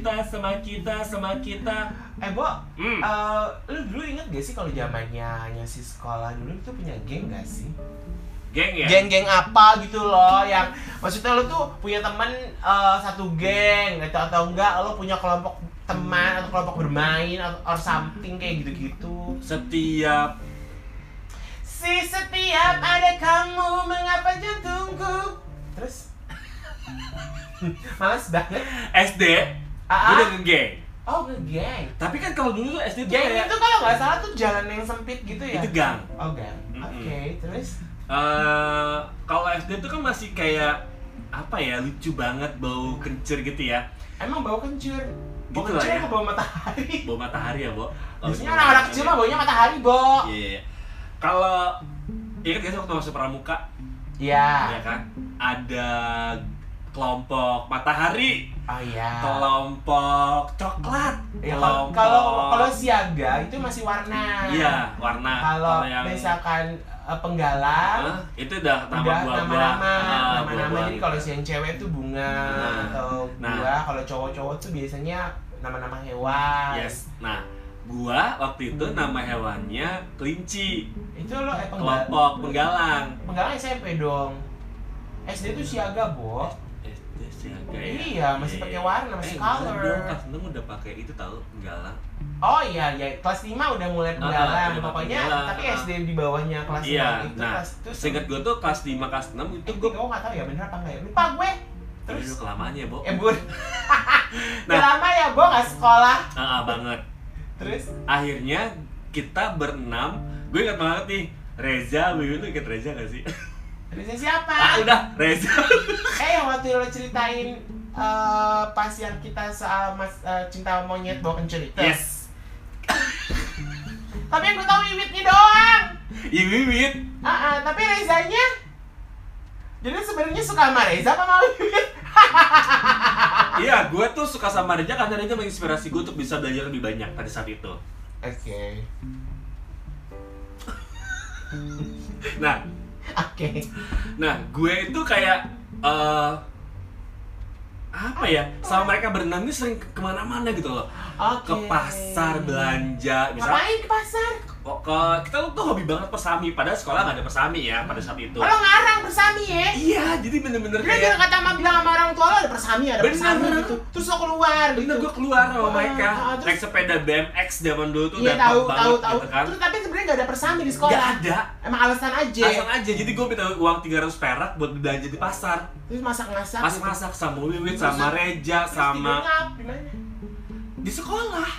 kita, sama kita, sama kita. Eh, Bo, Hmm. eh, lu dulu inget gak sih kalau zamannya hanya si sekolah dulu itu punya geng gak sih? Geng ya? Geng-geng apa gitu loh yang maksudnya lu tuh punya teman eh, satu geng gitu atau enggak lo punya kelompok teman atau kelompok bermain atau or something kayak gitu-gitu. Setiap Si setiap ada kamu mengapa jantungku Terus Males banget SD, Ah, gue ah. udah ngegeng. Oh ke geng. Tapi kan kalau dulu tuh SD tuh Geng kayak itu kalau nggak salah tuh jalan yang sempit gitu ya? Itu gang. Oh gang. Oke terus? Eh, kalau SD tuh kan masih kayak apa ya lucu banget bau kencur gitu ya. Emang bau kencur? Bau Gitu kencur ya. bau matahari? bau matahari ya bo? Biasanya anak-anak kecil mah baunya matahari, Bo. Iya kalau ingat gak sih waktu masuk pramuka? Iya. Ya kan? Ada kelompok matahari Oh iya. Kelompok coklat. Ya, kalau kelompok kalau kalau siaga itu masih warna. iya warna. Kalau yang misalkan eh, penggalang Hah? itu udah nama udah buah-buah nama-nama. Ah, nama-nama. Jadi kalau si yang cewek tuh bunga Nah. atau Nah. buah. Kalau cowok-cowok tuh biasanya nama-nama hewan. Yes. Nah gua waktu itu nama hewannya kelinci. Itu lo eh, penggal kelompok penggalang. Penggalang SMP dong. SD tuh siaga bo Ya Iya, masih pakai warna, masih eh, color. enggak dong, kelas 6 udah pakai itu tahu penggalang oh iya ya kelas 5 udah mulai penggalang udah pokoknya penggalang. tapi Ah. SD di bawahnya kelas iya 5 itu nah kelas itu seingat gua tuh kelas 5 kelas 6 itu gua gue nggak tahu ya bener apa enggak ya? Lupa gue. Terus? Terus kelamaan ya bo. Eh bun. Nah. Lama ya gue nggak sekolah. Ah, ah, banget. Terus? Akhirnya kita berenam gue ingat banget nih Reza, Wiwi lu inget Reza gak sih? Terusnya siapa? ah udah, Reza Eh yang waktu lo ceritain eh, pas yang kita soal mas eh, cinta monyet bawa kencur itu. Yes Tapi yang gue tahu Wiwitnya doang. Iya Wiwit Ah, ah, tapi Rezanya jadi sebenarnya suka sama Reza apa Wiwit? Iya, gue tuh suka sama Reza karena Reza menginspirasi gue untuk bisa belajar lebih banyak pada saat itu Oke. Nah, Oke. nah gue itu kayak eh apa ya sama mereka berenam ini sering ke- ke mana-mana gitu loh Oke. ke pasar belanja misalnya Ngapain ke pasar? Kok ke kita tuh hobi banget persami padahal sekolah nggak ada persami ya pada saat itu Oh, lo ngarang bersami ya? iya jadi bener-bener Dia kayak kata sama bilang sama orang tua lo ada persami, ada Bener. persami gitu. Terus lo keluar bener gitu. gue keluar sama Ah, mereka ah, terus- naik sepeda BMX zaman dulu tuh Iya udah tahu top tahu banget tahu. gitu kan Terus tapi sebenarnya nggak ada persami di sekolah. nggak ada Emang alasan aja. asal aja jadi gue minta uang 300 perak buat belanja di pasar Terus masak-masak. masak-masak sama Wiwit sama Reja Terus sama di sekolah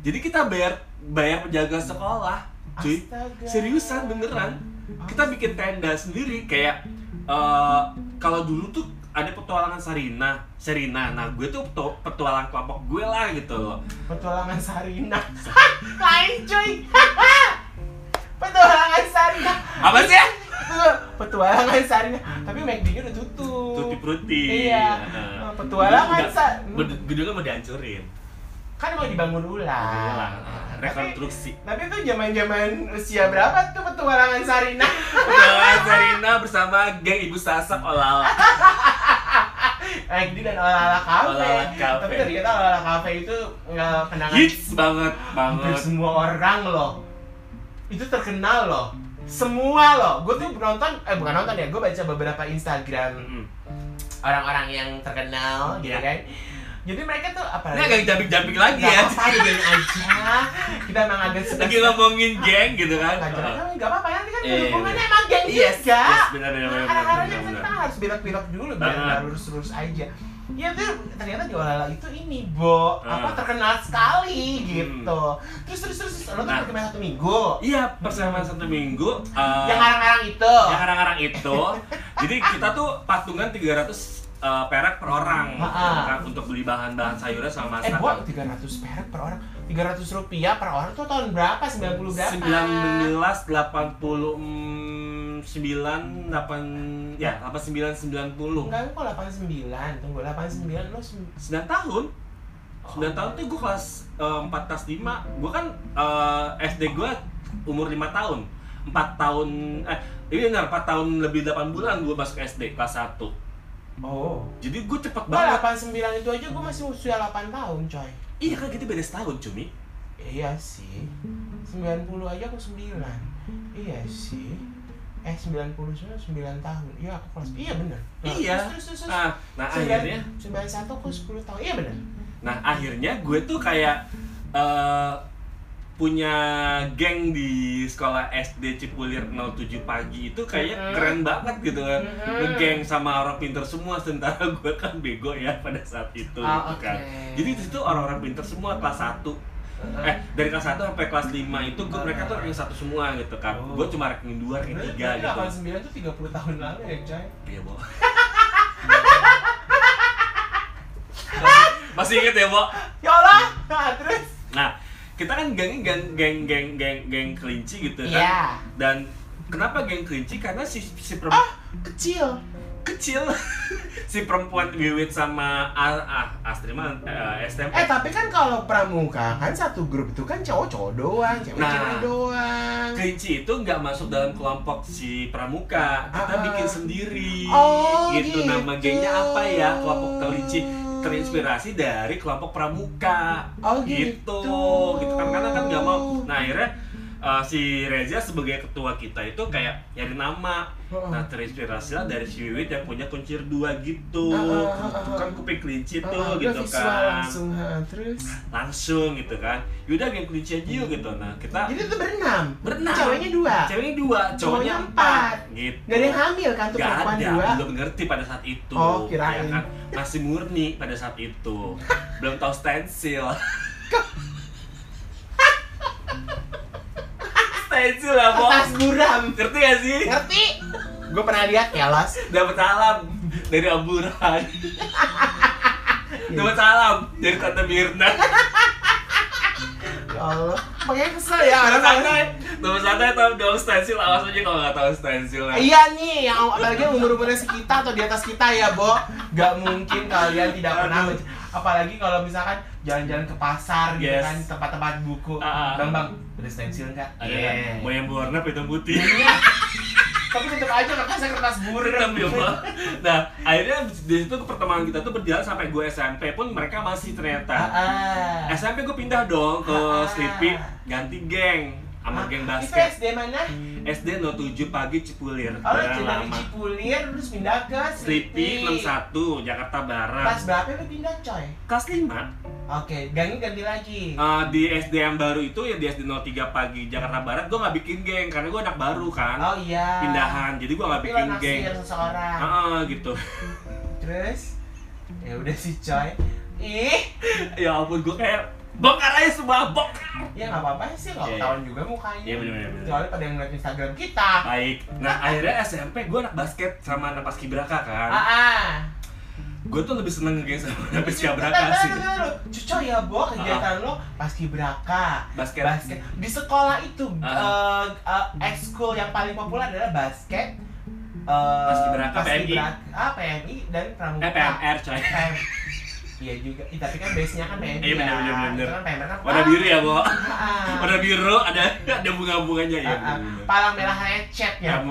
jadi kita bayar bayar penjaga sekolah cuy Astaga. seriusan beneran kita bikin tenda sendiri kayak eh, kalau dulu tuh ada petualangan Sarina Serina nah gue tuh petu- petualang kelompok gue lah gitu loh Petualangan Sarina. Lain cuy. Petualangan Sarina. apa sih ya Petualangan Sarina. Tapi McD-nya udah tutup. tutti frutti Iya. Heeh. Petualangan Udah- Sa- udah- gedungnya mau dihancurin Kan mau dibangun ulang. ulang Tapi, rekonstruksi tapi itu zaman-zaman usia berapa tuh petualangan Sarina? petualangan Sarina bersama geng ibu sasak olala McD dan Olala Cafe. Cafe. Tapi ternyata Olala Cafe itu nggak kenangan hits banget hampir banget semua orang loh. Itu terkenal loh. Semua loh. Gue tuh nonton, eh bukan nonton ya, gue baca beberapa Instagram Mm. orang-orang yang terkenal gitu Iya. kan. Jadi mereka tuh apa ini agak jumping-jumping lagi Gak ya gini aja. Kita emang agak suka lagi ngomongin geng gitu kan Gak apa-apa, gak apa-apa nanti kan iya, hubungannya emang geng Yes, juga. yes, benar, benar, benar, kita harus belok-belok dulu biar nggak lurus-lurus aja. Ya tuh ternyata di Olala itu ini, Bo, apa Ah. terkenal sekali Hmm. gitu. Terus terus terus lo tuh Nah. perkemahan satu minggu. Iya, persamaan satu minggu eh, Yang ngarang-ngarang itu. yang kadang-kadang itu jadi kita tuh patungan 300 eh, perak per orang. Kan, untuk beli bahan-bahan sayuran sama Eh, masakan. Bo, 300 perak per orang. 300 rupiah per orang tuh tahun berapa? 90 berapa? 19 80 mm, 9 8 ya 89 90 Enggak, kok 89. Tunggu, 89 lo sem- 9 tahun? 9 tahun tuh gue kelas eh, 4 kelas 5 Gue kan eh, SD gue umur 5 tahun. 4 tahun Eh ini benar 4 tahun lebih 8 bulan gue masuk SD kelas 1 Oh. Jadi gue cepet banget. 89 itu aja gue masih usia 8 tahun, coy. Iya kan kita beda setahun cumi. Iya sih. 90 aja aku 9. Iya sih. Eh 90 sudah 9 tahun. Iya aku kelas. Iya benar. Iya. Terus terus terus. Nah, nah Sembilan- akhirnya, 91 aku 10 tahun. Iya benar. nah akhirnya gue tuh kayak eh, punya geng di sekolah SD Cipulir 07 pagi itu kayaknya Mhm. keren banget gitu kan. Mhm. Ngegeng sama orang pinter semua sementara gue kan bego ya pada saat itu Ah, gitu kan. oke. Jadi di situ orang-orang pinter semua kelas 1 eh dari kelas 1 sampai kelas 5 itu gue mereka tuh ranking satu semua gitu kan. Oh. Gue cuma ranking 2, ranking 3 gitu. 89 tuh 30 tahun lalu ya, coy. Iya, Bo. Masih inget ya, Bo? Ya Allah. Nah, terus. Nah, kita kan gengnya geng geng geng geng geng kelinci gitu kan. Iya. Dan kenapa geng kelinci? Karena si si perempuan Ah, kecil. kecil si perempuan Wiwit sama ah, ah Astri mah eh, STM Eh tapi kan kalau pramuka kan satu grup itu kan cowok-cowok doang, cewek-cewek Nah. doang. kelinci itu nggak masuk dalam kelompok si pramuka kita Ah, ah. bikin sendiri Oh, gitu. nama gitu. gengnya apa ya kelompok kelinci terinspirasi dari kelompok pramuka. Oh, gitu. Gitu. gitu. Kan karena kan nggak mau. Nah akhirnya uh, si Reza sebagai ketua kita itu kayak nyari nama. Heeh. nah terinspirasi lah dari si Wiwit yang punya kuncir dua gitu. Itu kan kuping kelinci tuh gitu kan. langsung terus. langsung gitu kan. Yaudah geng kelinci aja yuk gitu. Nah kita Jadi itu berenam. berenam. Ceweknya dua. ceweknya dua cowoknya empat. gitu. Gak ada yang hamil kan tuh perempuan ada, dua. belum ngerti pada saat itu. Oh, kirain. ya kan? Masih murni pada saat itu. Belum tahu stensil Stensil lah, Bo Atas buram. Ngerti gak sih? Ngerti? Gue pernah lihat kelas. Dapat salam dari amburan Dapat salam dari Tante Mirna Ya Allah. Makanya kesel ya Dapat orang santai Dapat santai tau dong stensil Awas aja kalau gak tahu stensil Iya nih, yang apalagi yang umur-umurnya sekitar atau di atas kita ya, Bo. Gak mungkin kalian tidak pernah apalagi kalau misalkan jalan-jalan ke pasar gitu Yes. kan, tempat-tempat buku. Ah, ah. Bang, Bang, ada stensil enggak? Ada kan? Mau yang berwarna hitam putih Tapi tetap aja kertasnya kertas buram. Hitam ya, Pak. Nah, akhirnya di situ pertemanan kita tuh berjalan sampai gue SMP pun mereka masih ternyata. Ah, ah. SMP gue pindah dong ke Ah. Sleepy, ganti geng sama Ah, geng Itu basket. SD mana? SD 07 pagi Cipulir. Oh, dari. Cipulir terus pindah ke Sleepy 61 Jakarta Kelas Barat. berapa lu pindah, coy? Kelas 5 Oke, gangnya ganti lagi. Eh, di SD yang baru itu ya di SD 03 pagi Jakarta Barat gue nggak bikin geng karena gue anak baru kan Oh iya. pindahan jadi gue nggak bikin geng seseorang. Heeh, gitu Terus ya udah sih coy. Ih, ya ampun gue kayak bongkar aja semua bongkar ya nggak apa-apa sih nggak Iya, ketahuan juga mukanya. Iya, bener, bener. Kecuali pada yang ngeliat Instagram kita. baik nah akhirnya SMP gue anak basket sama anak paskibraka kan Ah, ah. gue tuh lebih seneng ngegeng sama anak paskibraka sih. Cuco ya, Bo, kegiatan lo paskibraka. basket Basket. Di sekolah itu Ah. eh, eh, ekskul yang paling populer adalah basket. eh, Paskibraka, PMI. ah, PMI dan pramuka. eh PMR coy. Iya juga, Ih, tapi kan base-nya kan PMI Iya, bener, ya. bener, bener. Itu kan PMR kan warna biru ya bo Ah, warna biru ada ada bunga-bunganya ya ah, ah. Palang merah recet ya.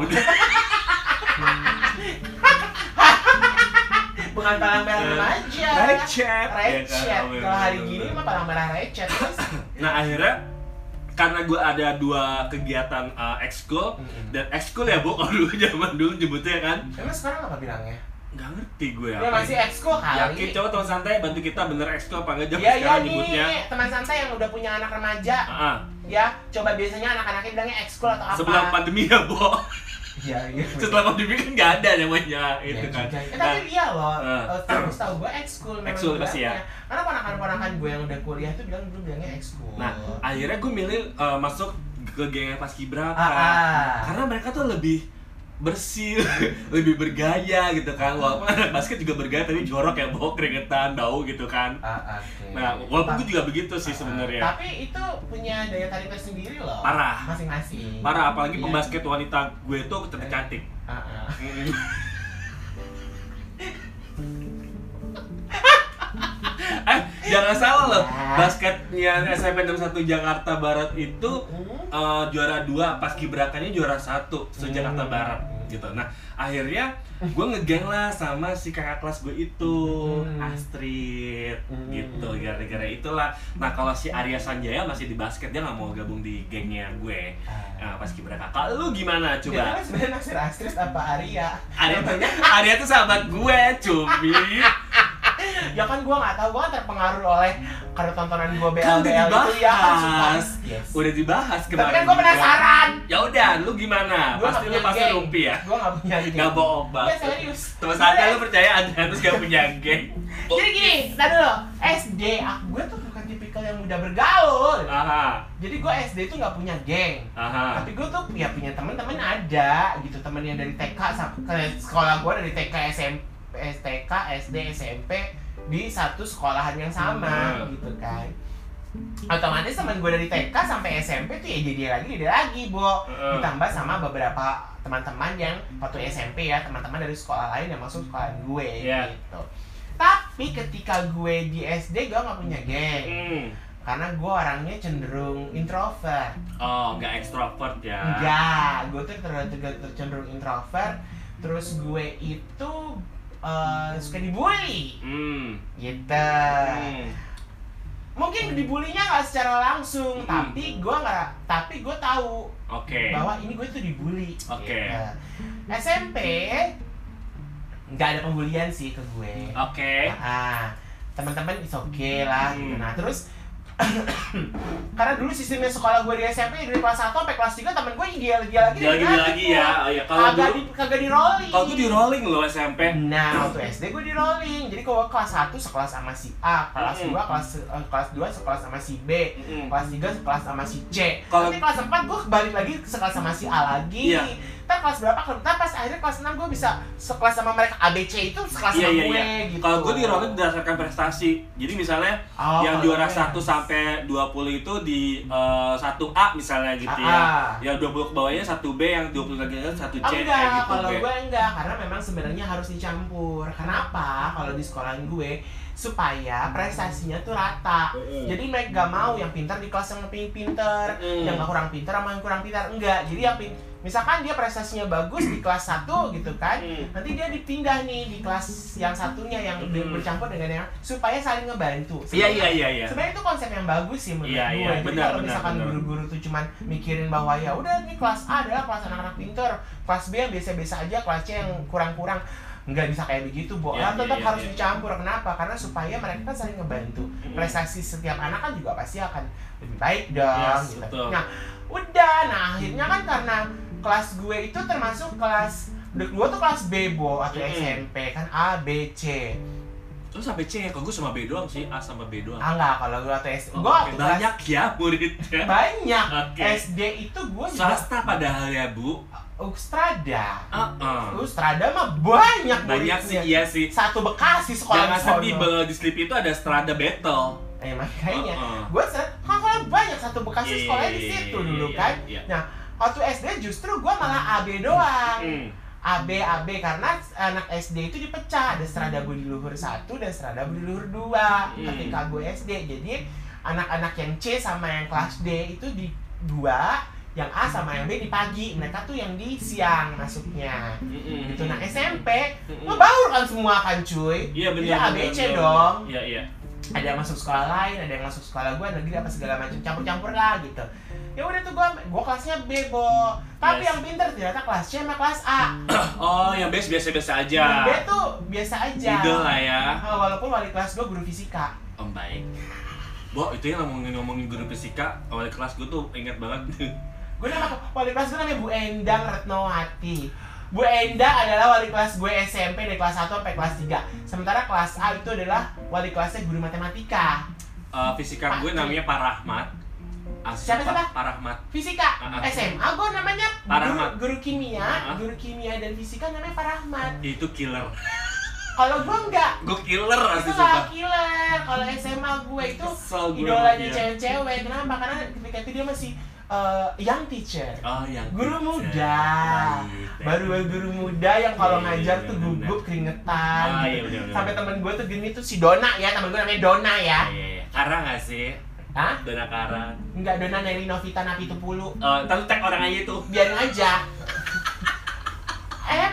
Bukan palang merah remaja. Recet. Recet. Ya? Kalau hari gini mah palang merah recet. Nah akhirnya karena gue ada dua kegiatan uh, ekskul Mm-mm. dan ekskul ya bu kalau dulu zaman dulu nyebutnya kan Emang sekarang apa bilangnya? Nggak ngerti gue Ya masih ekskul kali. yakin coba teman santai bantu kita bener ekskul apa enggak jam Iya iya sekarang nyebutnya nih teman santai yang udah punya anak remaja Ah, ah. ya coba biasanya anak-anaknya bilangnya ekskul atau apa? sebelum pandemi ya bu Iya iya. setelah pandemi kan nggak ada namanya Iya itu kan juga. Eh, Nah, tapi iya loh, eh, terus tahu gue ekskul memang Ekskul pasti ya. Karena ponakan-ponakan gue yang udah kuliah tuh bilang dulu bilangnya ekskul. nah akhirnya gue milih uh, masuk ke geng paskibraka Ah, ah. karena mereka tuh lebih bersih, lebih bergaya gitu kan. Walaupun anak basket juga bergaya tapi jorok ya, bawa keringetan, bau gitu kan. Ah, oke. Nah, walaupun gue juga begitu sih ah, sebenarnya. Tapi itu punya daya tarik tersendiri loh. Parah. Masing-masing. Parah apalagi Iya. pembasket wanita gue tuh cantik-cantik. Ah, ah. Jangan salah loh. Ya. Basketnya SMP 61 Jakarta Barat itu eh, juara dua, paskibrakanya juara satu se Jakarta Hmm. Barat. gitu nah akhirnya gue ngegeng lah sama si kakak kelas gue itu Hmm. Astrid gitu gara-gara itulah nah kalau si Arya Sanjaya masih di basket dia nggak mau gabung di gengnya gue nah, pas kibra kakak lu gimana coba kan sebenarnya naksir Astrid apa Arya? Arya Namanya Arya tuh sahabat gue cumi ya kan gua nggak tahu gua kan terpengaruh oleh karena tontonan gua BL Kan udah BL itu ya kan? suka dibahas. yes. udah dibahas tapi kemarin kan gua juga. penasaran. Ya udah lu gimana? Gua pasti nggak lu punya pasti rumpi ya? Gua nggak punya geng. Gak bohong ya banget serius. Terus ada lu percaya ada terus gak punya geng. Jadi gini tadi dulu. SD aku gue tuh bukan tipikal yang mudah bergaul. Aha. Jadi gua SD tuh nggak punya geng. Aha. Tapi gue tuh ya punya teman-teman ada gitu. Temen yang dari TK sampai sekolah gue dari TK SMP STK SD SMP di satu sekolahan yang sama Hmm. gitu kan otomatis teman gue dari TK sampai SMP tuh ya jadi lagi dia lagi bo Heeh. ditambah sama beberapa teman-teman yang waktu SMP ya teman-teman dari sekolah lain yang masuk sekolah gue Iya. gitu tapi ketika gue di SD gue nggak punya geng Hmm. karena gue orangnya cenderung introvert Oh, gak ekstrovert ya Enggak, gue tuh ter- ter- ter- cenderung introvert Terus gue itu eh, suka dibully Hmm. gitu Hmm. Mungkin dibulinya nggak secara langsung Hmm. Tapi gue nggak, tapi gue tahu Oke bahwa ini gue tuh dibully Oke. gitu. SMP nggak ada pembulian sih ke gue Oke ah teman-teman is oke lah gitu. Hmm. Nah terus karena dulu sistemnya sekolah gue di SMP dari kelas 1 sampai kelas 3 temen gue ideal ideal lagi Dia lagi lagi ya Oh, iya. Kalau kagak di, kagak di rolling Kalau gue di rolling loh SMP nah waktu SD gue di rolling jadi kalau kelas 1 sekelas sama si A kelas Mm-mm. 2 kelas eh, kelas 2 sekelas sama si B Mm-mm. kelas 3 sekelas sama si C Kalau- nanti kelas 4 gue balik lagi sekelas sama si A lagi Iya. Kelas berapa, ntar pas akhirnya kelas 6 gue bisa sekelas sama mereka ABC itu sekelas Iya sama iya gue iya. gitu Kalau gue di rolling berdasarkan prestasi. Jadi misalnya Oh, yang juara gue- 1 sampai 20 itu di eh, 1A misalnya gitu ya. Ah. Yang 20 ke bawahnya 1B, yang 20 lagi 1C Oh, kayak enggak, gitu. kalau gue. enggak, karena memang sebenarnya harus dicampur. Kenapa? Kalau di sekolahan gue supaya prestasinya tuh rata. Jadi mereka gak mau yang pintar di kelas yang lebih pintar, Mm. yang gak kurang pintar sama yang kurang pintar. Enggak. Jadi yang pin- misalkan dia prestasinya bagus di kelas 1 gitu kan. Mm. Nanti dia dipindah nih di kelas yang satunya yang ber- Mm. bercampur dengan yang supaya saling ngebantu. Iya iya iya iya. Sebenarnya itu konsep yang bagus sih menurut Iya, gue. iya, Jadi benar, kalau benar, misalkan guru-guru tuh cuman mikirin bahwa ya udah nih kelas A adalah kelas anak-anak pinter, kelas B yang biasa-biasa aja, kelas C yang kurang-kurang nggak bisa kayak begitu, Bo. Iya, Nah, tetap iya, harus iya. dicampur. Kenapa? Karena supaya mereka kan saling ngebantu. Mm. Prestasi setiap anak kan juga pasti akan lebih baik dong. Yes, gitu. betul. Nah, udah. Nah, akhirnya kan karena kelas gue itu termasuk kelas gue tuh kelas B, Bo, atau Mm. SMP kan A, B, C. Terus sampai C, kalau gue sama B doang sih, A sama B doang. Ah enggak, kalau gue atau SD. Oh, gue kelas banyak ya muridnya. banyak Oke. SD itu gue juga Swasta padahal ya bu. Ustrada Uh-uh. Ustrada mah banyak Banyak sih iya sih. satu Bekasi sekolah Jangan sedih bahwa di Sleep itu ada Strada Battle. eh makanya Uh-uh. gue seret kan banyak satu Bekasi Iya, sekolahnya di iya, situ iya, dulu iya, kan iya. nah waktu SD justru gue malah AB doang Hmm. AB AB karena anak SD itu dipecah ada Strada Budi Luhur satu dan Strada Budi Luhur dua Hmm. ketika gue SD jadi anak-anak yang C sama yang kelas D itu di dua yang A sama yang B di pagi mereka tuh yang di siang masuknya Mm-mm. gitu nah SMP Mm-mm. ngebaur kan semua kan cuy Iya benar. Benar, ABC benar, dong. Iya iya. Ada yang masuk sekolah lain ada yang masuk sekolah gue negeri apa segala macam campur-campur lah gitu ya udah tuh gue gue kelasnya B bo tapi Yes. yang pinter ternyata kelas C sama kelas A Oh, yang best biasa-biasa aja. yang B tuh biasa aja Middle lah ya. Ah, walaupun wali kelas gue guru fisika Om baik. Bo, itu yang ngomongin ngomongin guru fisika, awal kelas gue tuh ingat banget. gue nama wali kelas gue namanya Bu Endang Retnowati Bu Endang adalah wali kelas gue SMP dari kelas 1 sampai kelas 3 Sementara kelas A itu adalah wali kelasnya guru matematika Eh, fisika gue namanya Pak Rahmat. Asli, Siapa, siapa? Pak Pak Rahmat. Fisika, Ah, ah. SMA gue namanya Pak guru, Rahmat. guru kimia Ah, ah. Guru kimia dan fisika namanya Pak Rahmat Itu killer. Kalau gue enggak Gue killer itu asli gak sumpah. killer kalau SMA gue itu Kesel gue idolanya cewek-cewek kenapa karena ketika itu dia masih eh, young teacher Oh, yang guru teacher. muda Baik, baru baru guru muda yang kalau Iya, ngajar iya, tuh gugup keringetan Ah, gitu. bener, bener. sampai temen gue tuh gini tuh si Dona ya temen gue namanya Dona ya Iya, iya, iya. Kara gak sih? Hah? Dona Kara. enggak Dona Neri Novita Napi Tupulu Eh, ntar lu tag orang aja tuh. biarin aja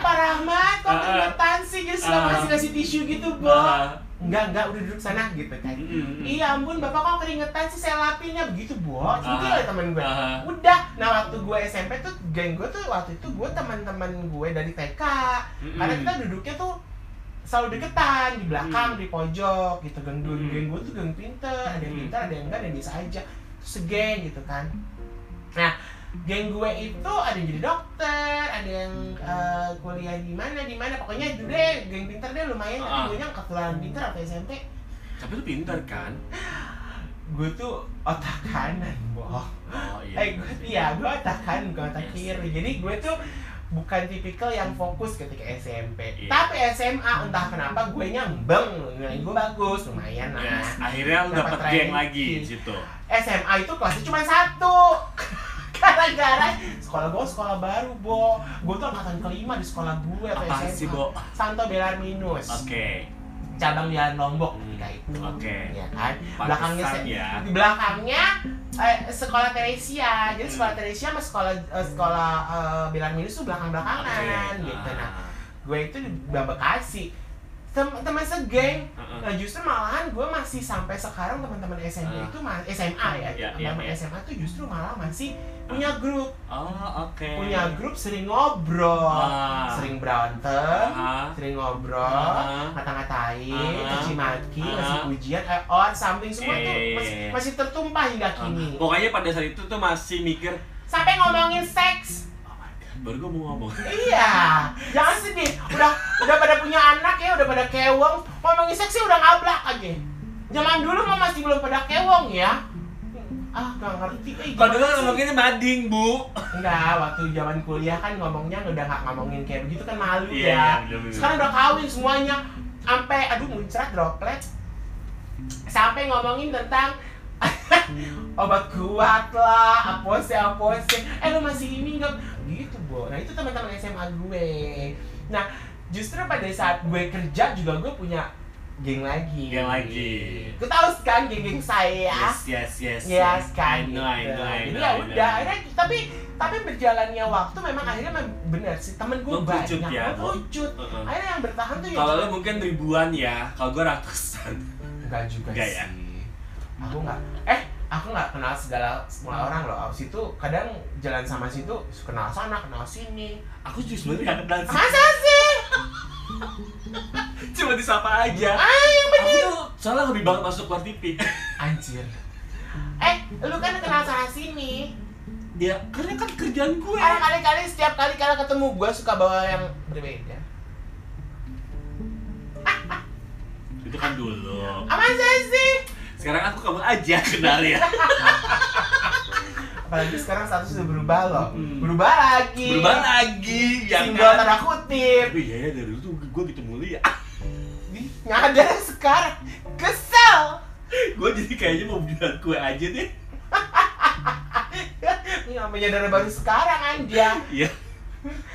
Pak Rahmat kok ah. keringetan sih Jadi suka Ah. kasih tisu gitu Ah. Enggak, enggak, udah duduk sana gitu kan Mm-mm. Iya ampun, bapak kok keringetan sih saya lapinnya begitu Centil Ah. ya temen gue Ah. Udah, nah waktu gue SMP tuh geng gue tuh waktu itu gue teman-teman gue dari TK Mm-mm. Karena kita duduknya tuh selalu deketan di belakang Mm. di pojok gitu geng gue Mm. geng gue tuh geng pinter ada yang pinter ada yang enggak ada yang biasa aja segeng gitu kan nah geng gue itu ada yang jadi dokter ada yang eh, kuliah di mana di mana pokoknya dulu deh geng pinter deh lumayan Ah. tapi gue nya ketularan pinter atau SMP Tapi lu pintar kan? gue tuh otak kanan boh Oh eh gue iya gue otak kanan bukan otak Yes. kiri jadi gue tuh bukan tipikal yang fokus ketika SMP Iya. tapi SMA entah kenapa gue nyambeng nilai gue bagus lumayan lah Yes. Akhirnya lu Dapat geng lagi di situ. SMA itu kelasnya cuma satu gara-gara sekolah gue sekolah baru bo gue tuh angkatan kelima di sekolah gue atau Apa SMA sih, Bo? Santo Belarminus Oke. cabang Jalan Lombok Hmm, ketika itu oke. ya kan belakangnya Pantesan se- ya. di belakangnya eh, sekolah Teresia jadi sekolah Teresia sama sekolah eh, sekolah eh, Belarminus tuh belakang belakangan Oke. gitu nah Ah. gue itu di Bekasi Tem- teman segeng Heeh. nah justru malahan gue masih sampai sekarang teman-teman SMP Ah. itu ma- SMA ya Iya, iya, teman iya. SMA tuh justru malah masih punya grup Oh, oke. punya grup sering ngobrol Ah. sering berantem Ah. sering ngobrol Ah. ngata-ngatain Ah. caci maki Ah. ngasih pujian eh, or samping semua Iya, tuh masih, masih tertumpah hingga kini Pokoknya pada saat itu tuh masih mikir, sampai ngomongin seks baru gue mau ngomong. Iya, jangan sedih. Udah udah pada punya anak ya, udah pada kewong. Ngomongin seks sih udah ngablak aja. Zaman dulu mah masih belum pada kewong ya. Ah, gak ngerti. Eh, Kalau dulu ngomonginnya mading, Bu. Enggak, waktu zaman kuliah kan ngomongnya udah gak ngomongin kayak begitu kan malu Iya, ya. iya. Sekarang udah kawin semuanya. Sampai aduh muncrat droplet. Sampai ngomongin tentang obat kuat lah, apose apose. Eh lu masih ini enggak? Nah, itu teman-teman SMA gue. Nah, justru pada saat gue kerja juga gue punya geng lagi. Geng lagi. Gue tahu kan geng-geng saya. Yes, yes, yes. Yes kan I know, I gitu. know, I Jadi know, ya udah akhirnya tapi tapi berjalannya waktu memang akhirnya memang benar sih temen gue banyak ya, mengerucut. Akhirnya yang bertahan tuh ya Kalau lu mungkin ribuan ya, kalau gue ratusan. enggak juga Enggak sih ya? aku nggak eh aku nggak kenal segala semua orang loh Aus itu kadang jalan sama situ kenal sana kenal sini Aku juga sebenarnya gak kenal sih. masa sih Cuma disapa aja. ah yang Aku tuh soalnya lebih banget masuk keluar TV. anjir eh lu kan kenal sana sini ya, karena kan kerjaan gue. kali-kali setiap kali kali ketemu gue suka bawa yang berbeda Itu kan dulu. apa sih Sekarang aku kamu aja kenal ya. apalagi sekarang status udah berubah loh Hmm. berubah lagi Berubah lagi, ya single kan? tanda kutip Tapi ya, ya dari dulu tuh gue gitu mulia. Ih, nyadar sekarang kesel gue jadi kayaknya mau bilang kue aja deh. ini nggak menyadar baru sekarang anja Iya,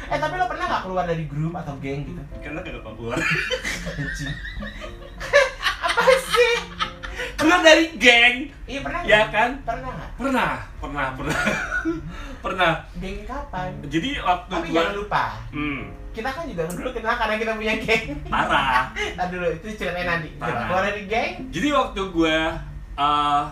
eh tapi lo pernah nggak keluar dari grup atau geng gitu karena kagak keluar. Apa sih Keluar dari geng, iya pernah ya kan? pernah Pernah, pernah, pernah, pernah. geng kapan Jadi waktu tapi gue, jangan lupa hmm, kita kan juga dulu kenal karena kita punya geng parah. Nah dulu itu ceritanya nanti Coba, Parah. keluar dari geng Jadi waktu gue uh,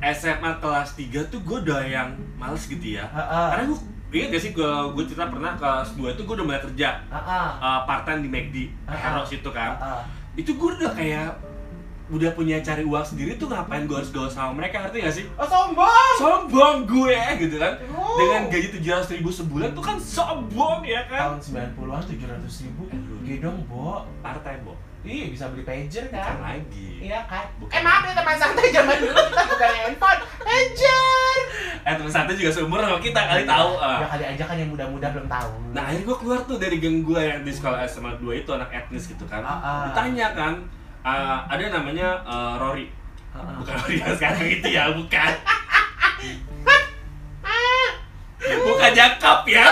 SMA kelas 3 tuh gue udah yang males gitu ya. Heeh. Karena gue inget gak sih gue gue cerita pernah kelas 2 itu gue udah mulai kerja Heeh. uh, part time di McD, Ah, ah. Heroes itu kan. Heeh. Itu gue udah kayak udah punya cari uang sendiri tuh ngapain gue harus gaul sama mereka ngerti gak sih? oh sombong Sombong gue gitu kan. Oh. Dengan gaji 700 ribu sebulan tuh kan sombong ya kan? tahun 90-an 700 ribu gede dong bo Part time, Bo. iya bisa beli pager Bukan kan lagi. iya kan Bukan. eh maaf ya teman santai zaman dulu kita bukan handphone pager Eh teman santai juga seumur sama kita kali tahu. ah. ya kali aja kan yang muda-muda belum tahu Nah akhirnya gue keluar tuh dari geng gue yang di sekolah SMA 2 itu anak etnis gitu kan Ah, ah. Ditanya kan, ah, ada namanya eh, Rory. Heeh. Bukan Rory yang sekarang itu ya, bukan. Bukan Jakap ya.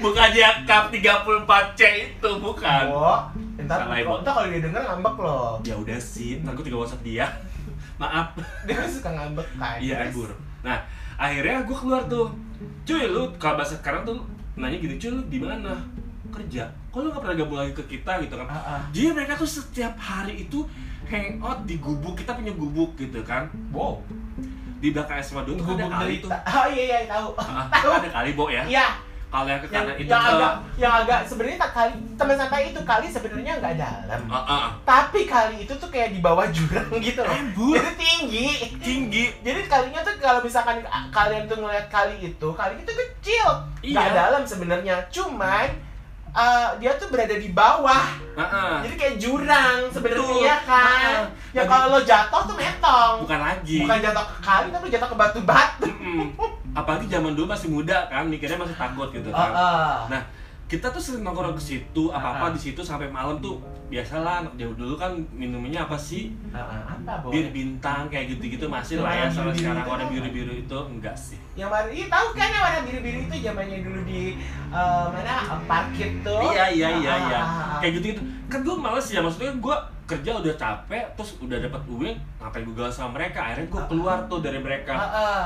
Bukan Jakap 34C itu, bukan. Bo, ntar Salah, kok Bo. ntar kalau dia denger ngambek loh. Ya udah sih, ntar gue tinggal whatsapp dia. Maaf. Dia kan suka ngambek kan iya Terus, bur nah akhirnya gue keluar tuh. Cuy lu kalau bahasa sekarang tuh nanya gini cuy lu di mana? Kerja kok lu gak pernah gabung lagi ke kita gitu kan. Ah, ah. jadi mereka tuh setiap hari itu hangout di gubuk kita punya gubuk gitu kan. Wow. Di belakang SMA 2 tuh kan ada Gubuk kali derita. oh iya iya tahu. Ah, tahu. ada kali bo ya? Iya. Kalau yang ke kanan itu yang ke agak yang agak sebenarnya tak kali teman santai itu kali sebenarnya nggak dalam. Ah, ah. tapi kali itu tuh kayak di bawah jurang gitu loh. Eh, Bur. jadi tinggi. Tinggi. Jadi kalinya tuh kalau misalkan kalian tuh ngeliat kali itu kali itu kecil. Nggak Iya. dalam sebenarnya. Cuman eh, dia tuh berada di bawah. Ah, ah. jadi kayak jurang sebenarnya ya kan? Ah, ya kalau lo jatuh tuh metong bukan lagi. Bukan jatuh ke kali tapi jatuh ke batu-batu. Mm-mm. apalagi zaman dulu masih muda kan mikirnya masih takut gitu kan. Ah. Nah, kita tuh sering nongkrong ke situ, apa-apa Ah. di situ sampai malam tuh biasalah anak jauh dulu kan minumnya apa sih? Apa? Bir bintang kayak gitu-gitu masih lah ya sampai sekarang warna apa? biru-biru itu enggak sih. yang warna iya tahu kan yang warna biru-biru itu zamannya dulu di eh, mana parkit tuh Iya iya iya iya. Kayak gitu-gitu. Kan gue males ya maksudnya gue kerja udah capek terus udah dapat uang ngapain gue gaul sama mereka akhirnya gue keluar tuh dari mereka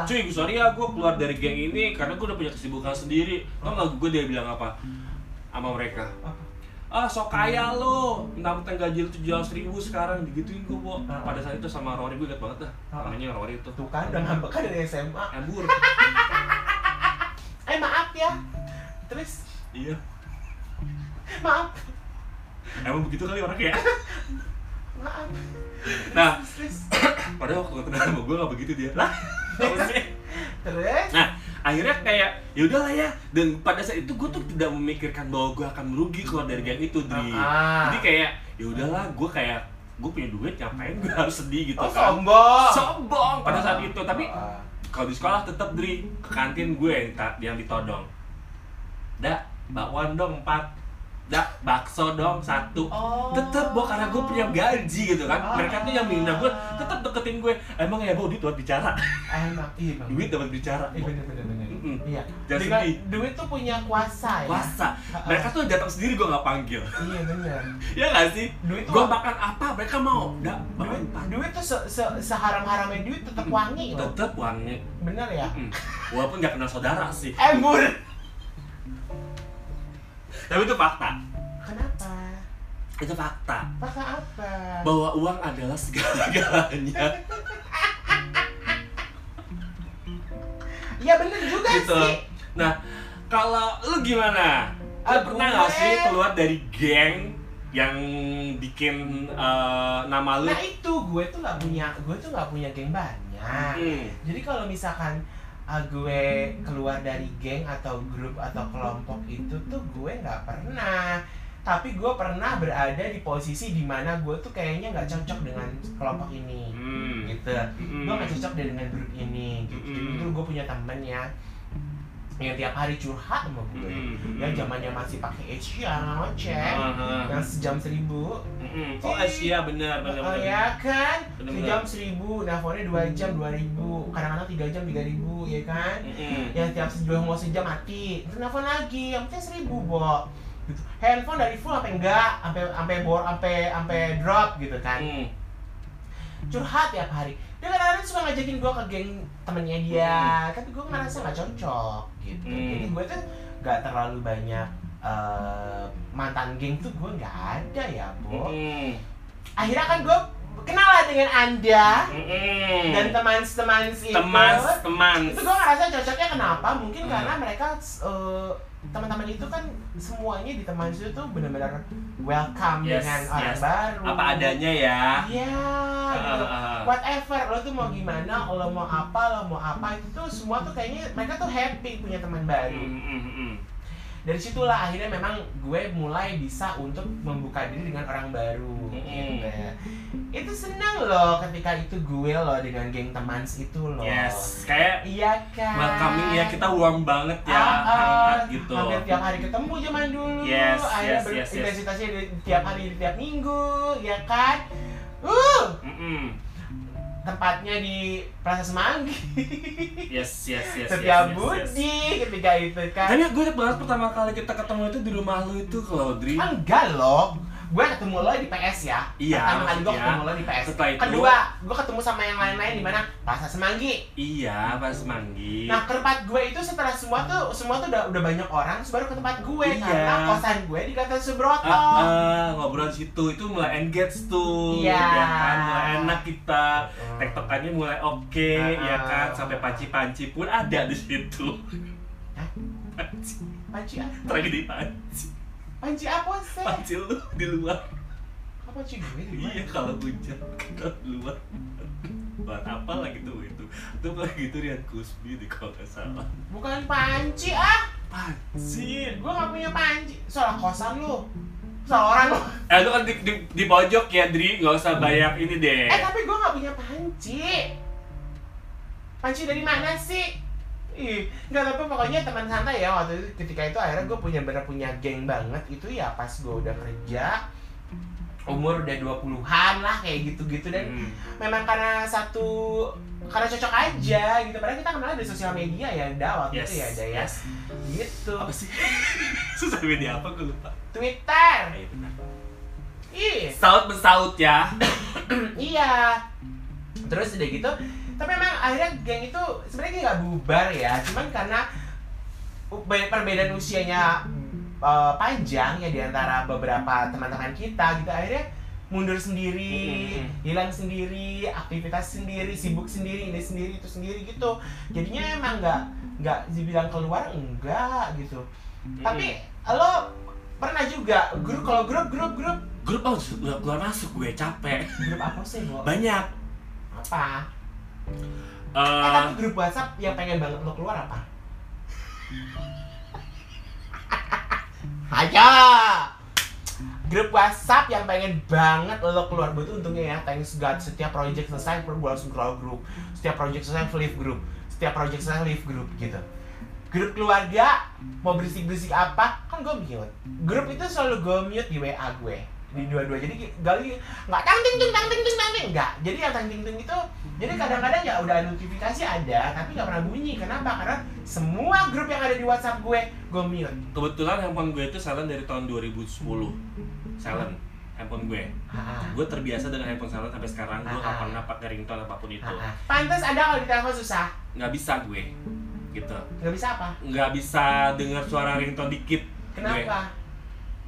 cuy sorry ya gue keluar dari geng ini karena gue udah punya kesibukan sendiri tau gak gue dia bilang apa sama mereka. Ah sok kaya lo. Mentang-mentang gaji lu tujuh ratus ribu sekarang digituin gue bo. Ah. pada saat itu sama Rory gue ingat banget dah. Ah. namanya Rory itu. Tuh kan udah ngambek kan dari SMA embur eh maaf ya. Terus? Iya. Maaf. Emang begitu kali orangnya maaf. Nah. Padahal waktu kenal sama gue gak begitu dia. Lah. Terus? Nah akhirnya kayak ya udahlah ya. Dan pada saat itu gue tuh tidak memikirkan bahwa gue akan merugi keluar dari geng itu Dri. Ah. jadi kayak ya udahlah gue kayak gue punya duit ngapain gue harus sedih gitu oh kan? sombong. Sombong pada saat itu. Tapi Ah. kalau di sekolah tetap Dri ke kantin gue yang ditodong. Dak bakwan dong empat dak bakso dong satu Oh. tetap bo karena gue punya gaji gitu kan Ah. mereka tuh yang minta gue tetap deketin gue emang ya bo duit buat bicara emang iya bang duit dapat bicara Iya bener bener bener. Iya. Sedih. duit tuh punya kuasa ya. kuasa mereka tuh datang sendiri gue nggak panggil Iya bener. ya nggak sih Duit gue makan apa mereka mau dak duit, duit tuh se, se, seharam-haramnya duit tetap wangi tetap uangnya Bener ya? Mm. walaupun nggak kenal saudara sih Eh. tapi itu fakta Kenapa? itu fakta Fakta apa? bahwa uang adalah segala-galanya Iya bener juga gitu sih. nah kalau lu gimana lu Ah, pernah nggak sih keluar dari geng yang bikin eh, nama lu Nah itu gue tuh nggak punya, gue tuh nggak punya geng banyak. Hmm. Jadi kalau misalkan uh, gue keluar dari geng atau grup atau kelompok itu tuh gue nggak pernah. Tapi gue pernah berada di posisi di mana gue tuh kayaknya nggak cocok dengan kelompok ini. Hmm. Gitu. Hmm. Gue nggak cocok deh dengan grup ini. Gitu. Jadi Hmm. dulu gue punya temen ya yang tiap hari curhat sama gue. Hmm. Yang zamannya masih pakai Asia, ngoceh, Ah, ah. yang sejam seribu. Mm-mm. Oh Asia benar benar Oh ya kan, Bener-bener. sejam seribu, nelfonnya dua jam dua ribu, kadang-kadang tiga jam tiga ribu, ya kan? Mm-mm. Yang tiap sejam mau sejam mati, terus nelfon lagi, yang penting seribu bo. Gitu. Handphone dari full sampai enggak, sampai sampai bor, sampai sampai drop gitu kan. Mm. Curhat tiap hari. Dia kadang-kadang suka ngajakin gua ke geng temennya dia, tapi gua ngerasa nggak cocok gitu. Hmm. Jadi gue tuh nggak terlalu banyak eh, mantan geng tuh gue nggak ada ya, Bo. Mm-mm. akhirnya kan gue kenal lah dengan anda Mm-mm. dan teman-teman itu teman teman itu gue ngerasa cocoknya kenapa mungkin Hmm. karena mereka eh, teman-teman itu kan semuanya di teman itu tuh benar-benar welcome Yes, dengan orang yes. baru apa adanya ya Iya, gitu. Ah, ah, ah. whatever lo tuh mau gimana, lo mau apa, lo mau apa itu tuh semua tuh kayaknya mereka tuh happy punya teman baru. Mm, mm, mm. Dari situlah akhirnya memang gue mulai bisa untuk membuka diri dengan orang baru. Mm-mm. Gitu. Itu seneng loh ketika itu gue loh dengan geng teman itu loh. yes kayak Iya kan. welcoming ya kita warm banget ya Ah, ah. hangat gitu Hampir tiap hari ketemu zaman dulu. Yes, Akhirnya yes, yes, yes. intensitasnya tiap hari tiap minggu, ya kan? Uh, Mm-mm. Tempatnya di Plaza Semanggi. yes yes yes Setiap yes, yes, Budi yes. ketika itu kan. tapi gue banget pertama kali kita ketemu itu di rumah lu itu kalau Dri Enggak loh. Gue ketemu lo di PS ya Iya, pertama kali gue ketemu lo di PS setelah itu- kedua gue ketemu sama yang lain-lain di mana Plaza Semanggi Iya, pas manggi. nah ke tempat gue itu setelah semua tuh semua tuh udah udah banyak orang terus baru ke tempat gue Iya. karena kosan gue di Gatot Subroto Ah, ah, ngobrol situ itu mulai engage tuh, Iya. ya kan, mulai enak kita, Hmm. tektokannya mulai oke, Ah, ya kan, sampai panci-panci pun ada di situ. Hah? Panci, panci apa tragedi panci, panci apa sih panci lu di luar. apa panci gue di mana? Iya kalau hujan kita di luar. Buat apa lagi tuh itu? Itu lagi itu Rian Kusbi di kalau nggak salah. bukan panci ah Panci. gue gak punya panci soal kosan lu soal orang lu Eh lu kan di, di, di pojok ya Dri, nggak usah banyak ini deh. eh tapi gue gak punya panci panci dari mana sih Ih, nggak tapi pokoknya teman santai ya waktu itu ketika itu akhirnya gue punya bener punya geng banget itu ya pas gue udah kerja umur udah 20-an lah kayak gitu-gitu dan Hmm. memang karena satu karena cocok aja gitu padahal kita kenal dari sosial media ya da waktu Yes. itu ya da ya yes. gitu Apa sih? Susah media apa gue lupa. Twitter Ah, iya benar. ih Saut mensaut ya. iya terus udah gitu tapi memang akhirnya geng itu sebenarnya nggak bubar ya cuman karena perbedaan usianya eh, panjang ya di antara beberapa teman-teman kita gitu akhirnya mundur sendiri, Mm-mm. hilang sendiri, aktivitas sendiri, sibuk sendiri, ini sendiri, itu sendiri gitu. Jadinya emang nggak nggak dibilang keluar enggak gitu. Tapi lo pernah juga grup kalau grup grup grup grup oh keluar masuk gue capek. grup apa sih Bo? Banyak. Apa? Eh, Eh tapi grup WhatsApp yang pengen banget lo keluar apa? Ayo! Grup WhatsApp yang pengen banget lo keluar. Betul untungnya ya, thanks God Setiap project selesai, gue langsung keluar grup. Setiap project selesai, leave grup. Setiap project selesai, leave grup gitu. Grup keluarga, mau berisik-berisik apa, kan gue mute. Grup itu selalu gue mute di WA gue di dua-dua jadi gali nggak tang ting ting tang ting ting tang ting nggak jadi yang tang ting ting itu jadi kadang-kadang ya udah notifikasi ada tapi nggak pernah bunyi kenapa karena semua grup yang ada di WhatsApp gue gue mute kebetulan handphone gue itu silent dari tahun 2010. Silent handphone gue. Ah, Gue terbiasa dengan handphone silent sampai sekarang. Gue nggak Ah. pernah pakai ringtone apa pun itu. ah, pantas ada kalau di telepon susah Nggak bisa gue. Gitu. nggak bisa apa Nggak bisa dengar suara ringtone dikit. Gue.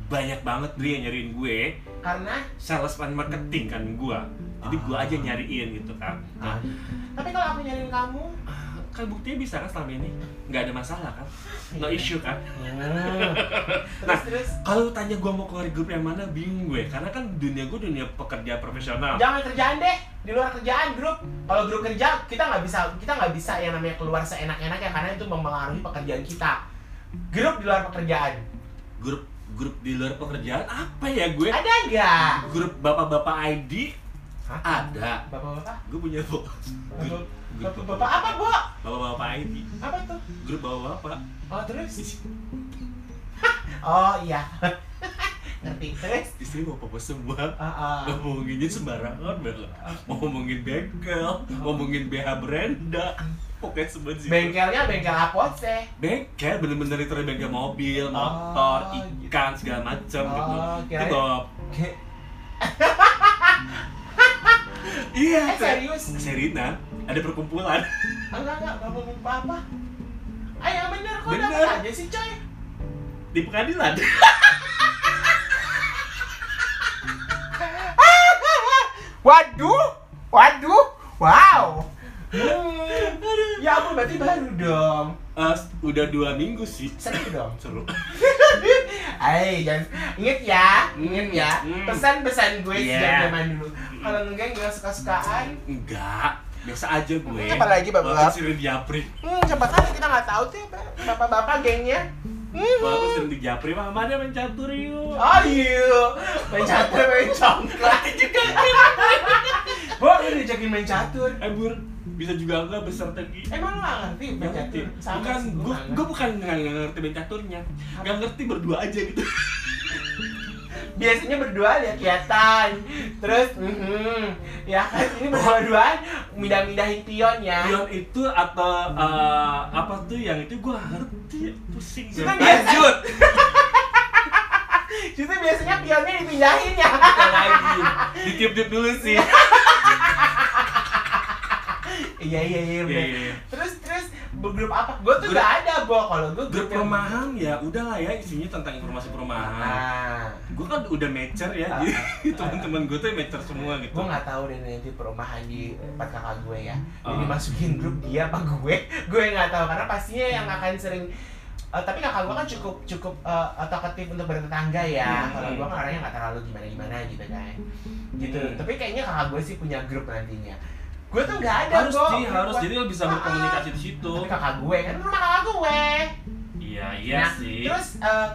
Banyak banget Dri yang nyariin gue. karena? Salesman marketing kan gua. Jadi gua aja nyariin gitu kan. Nah, tapi kalau aku nyariin kamu? kan buktinya bisa kan selama ini. Nggak ada masalah kan. No issue kan. Terus terus? kalau tanya gua mau keluar grup yang mana bingung gue. Karena kan dunia gua dunia pekerja profesional. Jangan kerjaan deh. Di luar kerjaan grup. Kalau grup kerja kita nggak bisa kita nggak bisa yang namanya keluar seenak-enaknya karena itu mempengaruhi pekerjaan kita. Grup di luar pekerjaan. Grup grup di luar pekerjaan apa ya gue? Ada nggak? Grup bapak-bapak ID Hah? ada. Bapak-bapak? Gue punya bu grup grup bapak-bapak. Apa bu bapak-bapak ID apa tuh grup bapak-bapak. Oh terus? Oh iya. Ngerti. Terus? Di sini bapak-bapak semua. Ah, ah. ngomonginnya sembarangan banget mau ngomongin bengkel ngomongin BH Brenda pokoknya semua sih bengkelnya bengkel apa sih? Bengkel bener-bener itu bengkel mobil motor Oh, ikan segala macam gitu. Oh, itu kirain- bawa iya eh serius? Serina ada perkumpulan. Enggak enggak enggak mau lupa apa. Ah yang bener kok Bener. dapat aja sih coy. Di pengadilan. Waduh waduh wow hmm. ya ampun berarti baru dong Eh, udah dua minggu sih seru dong seru Hai, jangan inget ya, inget ya. Hmm. Pesan-pesan gue Yeah. sejak zaman dulu. Kalau enggak enggak suka-sukaan. enggak biasa aja gue Hmm, apa lagi, Bapak? Walaupun sering diapri Hmm, siapa tahu kita nggak tahu tuh apa. bapak-bapak gengnya. Hmm. walaupun sering dijapri mama dia main catur yuk Oh iya, main catur, main congklak juga. Bo, lu diajakin main catur. eh bur bisa juga enggak berstrategi Emang lu nggak ngerti main Nggak ngerti. catur? Sama bukan gue gue bukan nggak ngerti main caturnya. Nggak ngerti berdua aja gitu. Biasanya berdua lihat kelihatan. Terus mhm ya kan ini berdua-duaan mindah-mindahin pion ya. Pion itu atau eh, apa tuh yang itu? Gue ngerti. Pusing. Cuma lanjut. Situ biasanya pionnya dipindahin ya. Lagi. Ditiup-tiup dulu sih. Iya iya iya Iya, iya, iya. Terus terus grup apa? Gue tuh Grup- gak ada, Bo. Kalau gue Grup perumahan ya udahlah ya isinya tentang informasi perumahan. Ah. Gue kan udah mature ya, Ah. jadi teman-teman gue tuh mature semua gitu. gue nggak tahu deh nanti perumahan di tempat kakak gue ya jadi Ah. masukin grup dia apa gue gue nggak tahu karena pastinya yang akan sering eh, tapi kakak gue kan cukup cukup uh, talkative untuk bertetangga ya Hmm. kalau gue kan orangnya nggak terlalu gimana gimana gitu kan gitu Hmm. tapi kayaknya kakak gue sih punya grup nantinya gue tuh nggak ada harus Bo. sih harus jadi lo bisa Ah, berkomunikasi di situ. tapi kakak gue kan rumah kakak gue Iya iya nah, sih. terus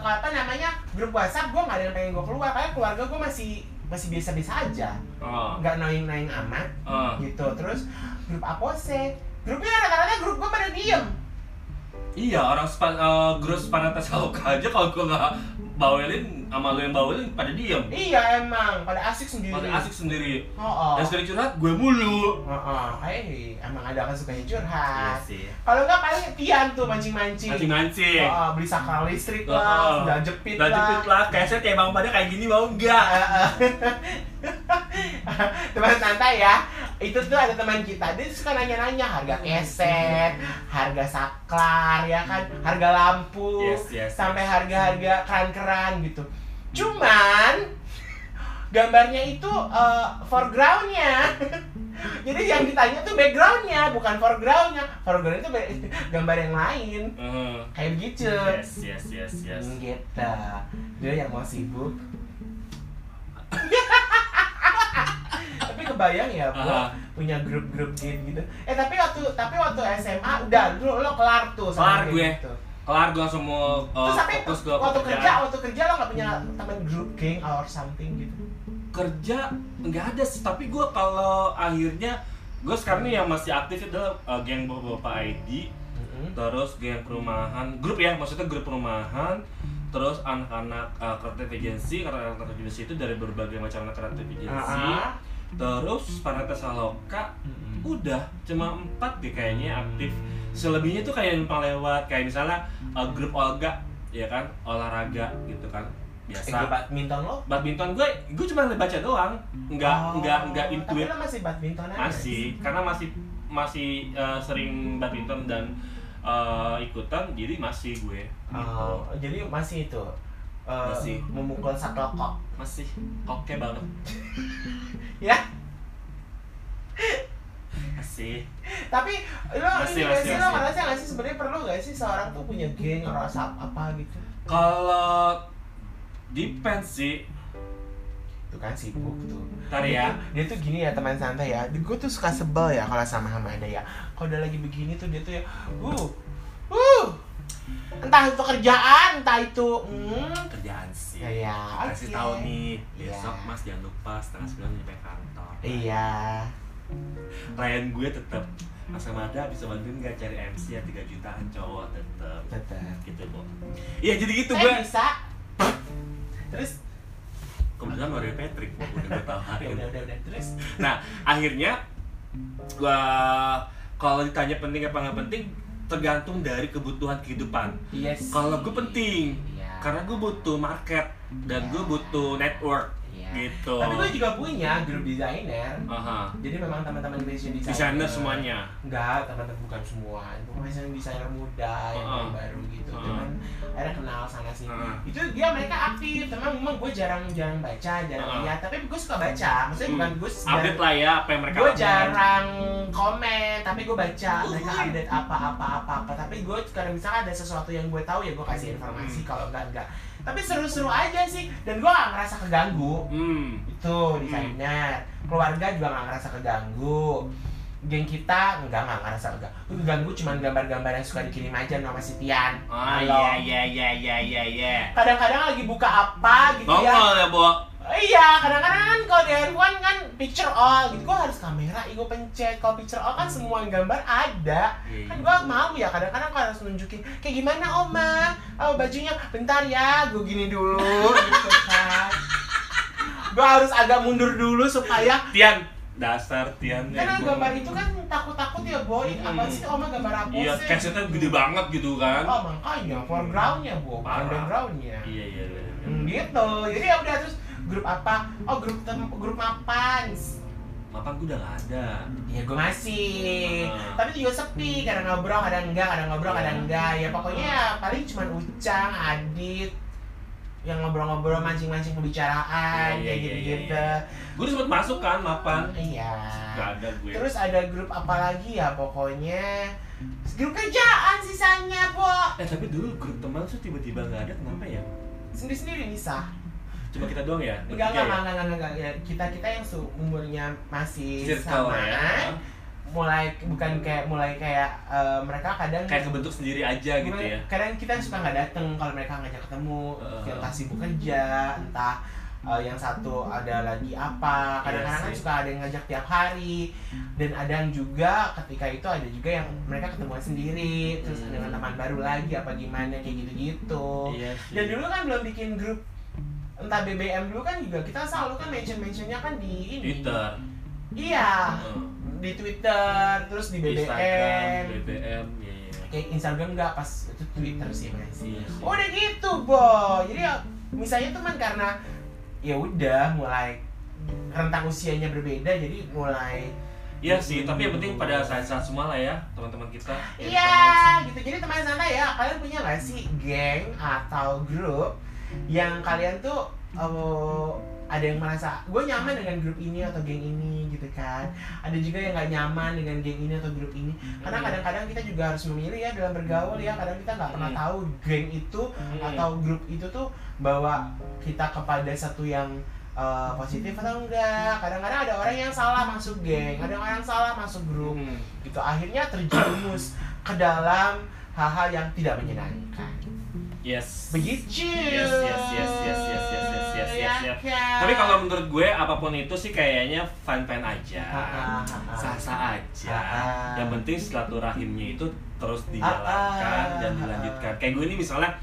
apa namanya grup WhatsApp gue nggak ada yang pengen gue keluar karena keluarga gue masih masih biasa-biasa aja Oh, nggak noing-noing amat oh. gitu terus grup apose grupnya rata-rata grup gue pada diem Iya orang spa, eh, grup Spanatas aja kalau gue nggak bawelin sama lo yang bawelin pada diem. iya emang pada asik sendiri Pada asik sendiri. oh, oh. Yang sering curhat gue mulu. Oh, oh. Eh, emang ada kan sukanya curhat sih. kalau nggak paling Tian tuh mancing-mancing Mancing-mancing. Oh, oh, beli sakral listrik Oh, lah, oh. sendal jepit lah jepit lah, keset ya bang pada kayak gini mau enggak? teman santai ya itu tuh ada teman kita dia suka nanya-nanya harga keset harga saklar ya kan harga lampu Yes, yes, sampai yes. harga-harga keran-keran gitu cuman gambarnya itu eh, foregroundnya jadi yang ditanya tuh backgroundnya bukan foregroundnya foreground itu gambar yang lain Eh, kayak begitu yes, yes, yes, yes. Hmm, gitu dia yang mau sibuk tapi kebayang ya bu Aha. punya grup-grup game gitu eh tapi waktu tapi waktu SMA udah lu lo kelar tuh Kelar gue. gitu. Kelar gue mau eh, terus tapi fokus ke waktu kerja pekerjaan. waktu kerja lo nggak punya teman grup geng or something gitu? Kerja nggak ada sih. Tapi gue kalau akhirnya gue sekarang nih yang masih aktif itu uh, geng bapak ID terus geng perumahan grup ya maksudnya grup perumahan. Terus anak-anak uh, kreatif agency karena anak kreatif agency itu dari berbagai macam anak kreatif agency. Ah, terus Panata Saloka Mm-mm. udah cuma empat deh kayaknya aktif selebihnya tuh kayak numpang lewat kayak misalnya uh, grup olga ya kan? Olahraga gitu kan? Eh, biasa. grup badminton lo? Badminton gue gue cuma baca doang. Nggak Oh, nggak nggak tapi intuit lo masih badminton aja? Masih karena masih masih uh, sering badminton dan uh, ikutan jadi masih gue gitu. Oh, jadi masih itu eh, Masih. memukul shuttlecock masih. Oke banget. Ya masih tapi lo Masih, ini masih, sih lo masih. ngerasa nggak sih sebenarnya perlu nggak sih seorang tuh punya geng rasa apa gitu? Kalau depends sih. Tuh kan sibuk tuh. Ntar ya. dia tuh gini ya teman santai ya. Gue tuh suka sebel ya kalau sama sama ada ya. Kalau udah lagi begini tuh dia tuh ya uh uh entah itu kerjaan entah itu hmm. Kerjaan sih. Ya, ya, kasih oke. tahu nih Iya. besok mas jangan lupa setengah sembilan nyampe kantor. Iya klien gue tetap Mas Amada bisa bantuin nggak cari MC ya 3 jutaan cowok tetep. Tetap gitu bu iya jadi gitu gue bisa. Terus? Kebetulan Mario Patrick udah gue ya tawarin udah udah udah. Terus? Nah akhirnya gua kalau ditanya penting apa nggak penting tergantung dari kebutuhan kehidupan. Yes kalau gue penting Iya. karena gue butuh market dan gue butuh network Iya. gitu tapi gue juga punya grup desainer Aha. jadi memang teman-teman fashion designer desainer semuanya enggak teman-teman bukan semua itu fashion desainer muda yang Heeh. baru gitu Heeh. cuman ada kenal sana sini Heeh. itu dia mereka aktif teman memang gue jarang jarang baca jarang Heeh. lihat tapi gue suka baca maksudnya Hmm. bukan gue update lah ya apa yang mereka gue jarang komen tapi gue baca mereka Uhuy. update apa apa apa apa tapi gue kadang misalnya ada sesuatu yang gue tahu ya gue kasih informasi Hmm. kalau enggak enggak tapi seru-seru aja sih. Dan gue gak ngerasa keganggu. Hmm. Itu desainer keluarga juga nggak ngerasa keganggu. Geng kita enggak nggak ngerasa enggak itu keganggu cuman gambar-gambar yang suka dikirim aja sama si Tian. Halo. iya iya iya iya iya. Iya kadang-kadang lagi buka apa gitu ya. Nongol ya bu iya kadang-kadang kan kalau di handphone kan picture all gitu. Gua harus kamera gue pencet. Kalau picture all kan semua gambar ada. Iya, kan iya. gua mau ya kadang-kadang gua harus nunjukin kayak gimana oma? Oh bajunya bentar ya gue gini dulu. Gitu kan. Gua harus agak mundur dulu supaya Tian dasar Tian ya, karena gua- gambar itu kan takut-takut ya boy apa Hmm. sih oma gambar apa iya sih? casetnya gede banget gitu kan. Oh makanya foregroundnya bu backgroundnya iya iya iya. Hmm. gitu. Jadi ya udah terus grup apa? Oh grup grup mapan mapan gue udah gak ada. Ya gue masih. Ah. tapi juga sepi kadang ngobrol kadang enggak kadang ngobrol Iya. kadang enggak ya pokoknya paling cuman ucang adit yang ngobrol-ngobrol mancing-mancing pembicaraan Iya, kayak iya, gitu-gitu. iya, gue udah sempet masuk kan mapan. Iya. Gak ada gue. Terus ada grup apa lagi ya pokoknya? Grup kerjaan sisanya po eh tapi dulu grup teman tuh tiba-tiba gak ada kenapa ya? Sendiri-sendiri bisa cuma kita doang ya? Enggak Bertiga enggak ya? enggak enggak enggak, enggak. kita kita yang umurnya masih circle sama. ya. Mulai bukan kayak mulai kayak eh, mereka kadang kayak kebentuk sendiri aja gitu ya? kadang kita suka nggak dateng kalau mereka ngajak ketemu. Heeh. entah sibuk kerja entah eh, yang satu ada lagi apa. Kadang-kadang Iya kan suka ada yang ngajak tiap hari. Dan ada yang juga ketika itu ada juga yang mereka ketemuan sendiri terus Hmm. dengan teman baru lagi apa gimana kayak gitu-gitu. Iya sih. Dan dulu kan belum bikin grup entah BBM dulu kan juga kita selalu kan mention-mentionnya kan di ini. Twitter. Iya. Heeh. di Twitter terus di BBM Instagram BBM iya iya. Kayak Instagram nggak pas itu Twitter sih masih Iya sih. udah gitu bo jadi ya misalnya teman karena ya udah mulai rentang usianya berbeda jadi mulai Iya sih, tapi yang penting pada saat-saat semua lah ya teman-teman kita. Iya gitu. Jadi teman santai ya kalian punya nggak sih geng atau grup yang kalian tuh eh, ada yang merasa gue nyaman dengan grup ini atau geng ini gitu kan ada juga yang nggak nyaman dengan geng ini atau grup ini karena Hmm. kadang-kadang kita juga harus memilih ya dalam bergaul ya kadang kita nggak pernah Hmm. tahu geng itu Hmm. atau grup itu tuh bawa kita kepada satu yang uh, positif atau enggak kadang-kadang ada orang yang salah masuk geng ada orang yang salah masuk grup gitu akhirnya terjerumus ke dalam hal-hal yang tidak menyenangkan Yes. begitu Yes, yes, yes, yes, yes, yes, yes, yes, yes, Ya yes. kan? Tapi kalau menurut gue apa pun itu sih kayaknya fine-fine aja. Ah, ah, ah. Sah-sah aja. Yang penting silaturahimnya itu terus dijalankan dan dilanjutkan. Kayak gue ini misalnya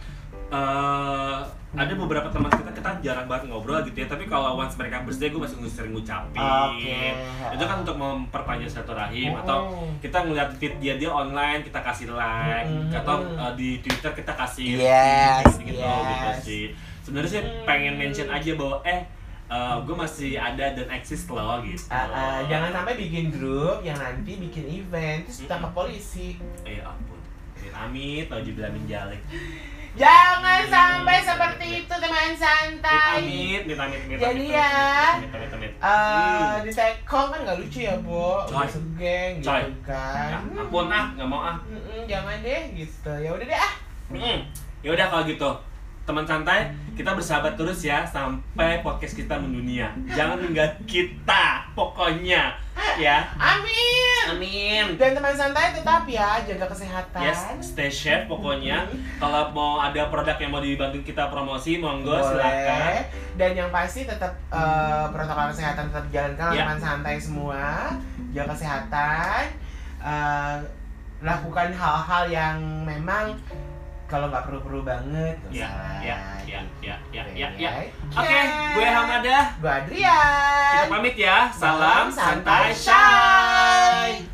eh ada beberapa teman kita kita jarang banget ngobrol gitu ya tapi kalau once mereka birthday gue masih sering ngucapin Oke. itu kan untuk memperpanjang silaturahim Mm-mm. atau kita ngeliat feed dia dia online kita kasih like Mm-mm. atau uh, di twitter kita kasih Yes, gitu, gitu, yes. gitu sih sebenarnya sih Mm. pengen mention aja bahwa eh gue masih ada dan eksis loh gitu Ah, ah, jangan sampai bikin grup yang nanti bikin event terus ditangkap polisi eh ampun amit naujubillah min jalik jangan sampai seperti itu teman santai amit amit amit Jadi ya, amit, amit, Eh, amit. di tekong kan nggak lucu ya, Bo. Coy. Geng gitu kan. Ya, ampun ah nggak mau ah jangan deh gitu. Ya udah deh ah. Ya udah kalau gitu. Teman santai, kita bersahabat terus ya sampai podcast kita mendunia. Jangan tinggal kita, pokoknya. Ya. Amin. Amin. Dan teman santai tetap ya jaga kesehatan. Yes, stay safe pokoknya. Kalau mau ada produk yang mau dibantu kita promosi, monggo Boleh. silakan. Dan yang pasti tetap eh, protokol kesehatan tetap dijalankan oleh Ya. teman santai semua. Jaga kesehatan. eh, lakukan hal-hal yang memang kalau nggak perlu-perlu banget. Ya, ya, ya, ya, ya, ya, ya. Oke. Oke, gue Hamada. Gue Adrian. Kita pamit ya. Salam Salam santai santai. Syah.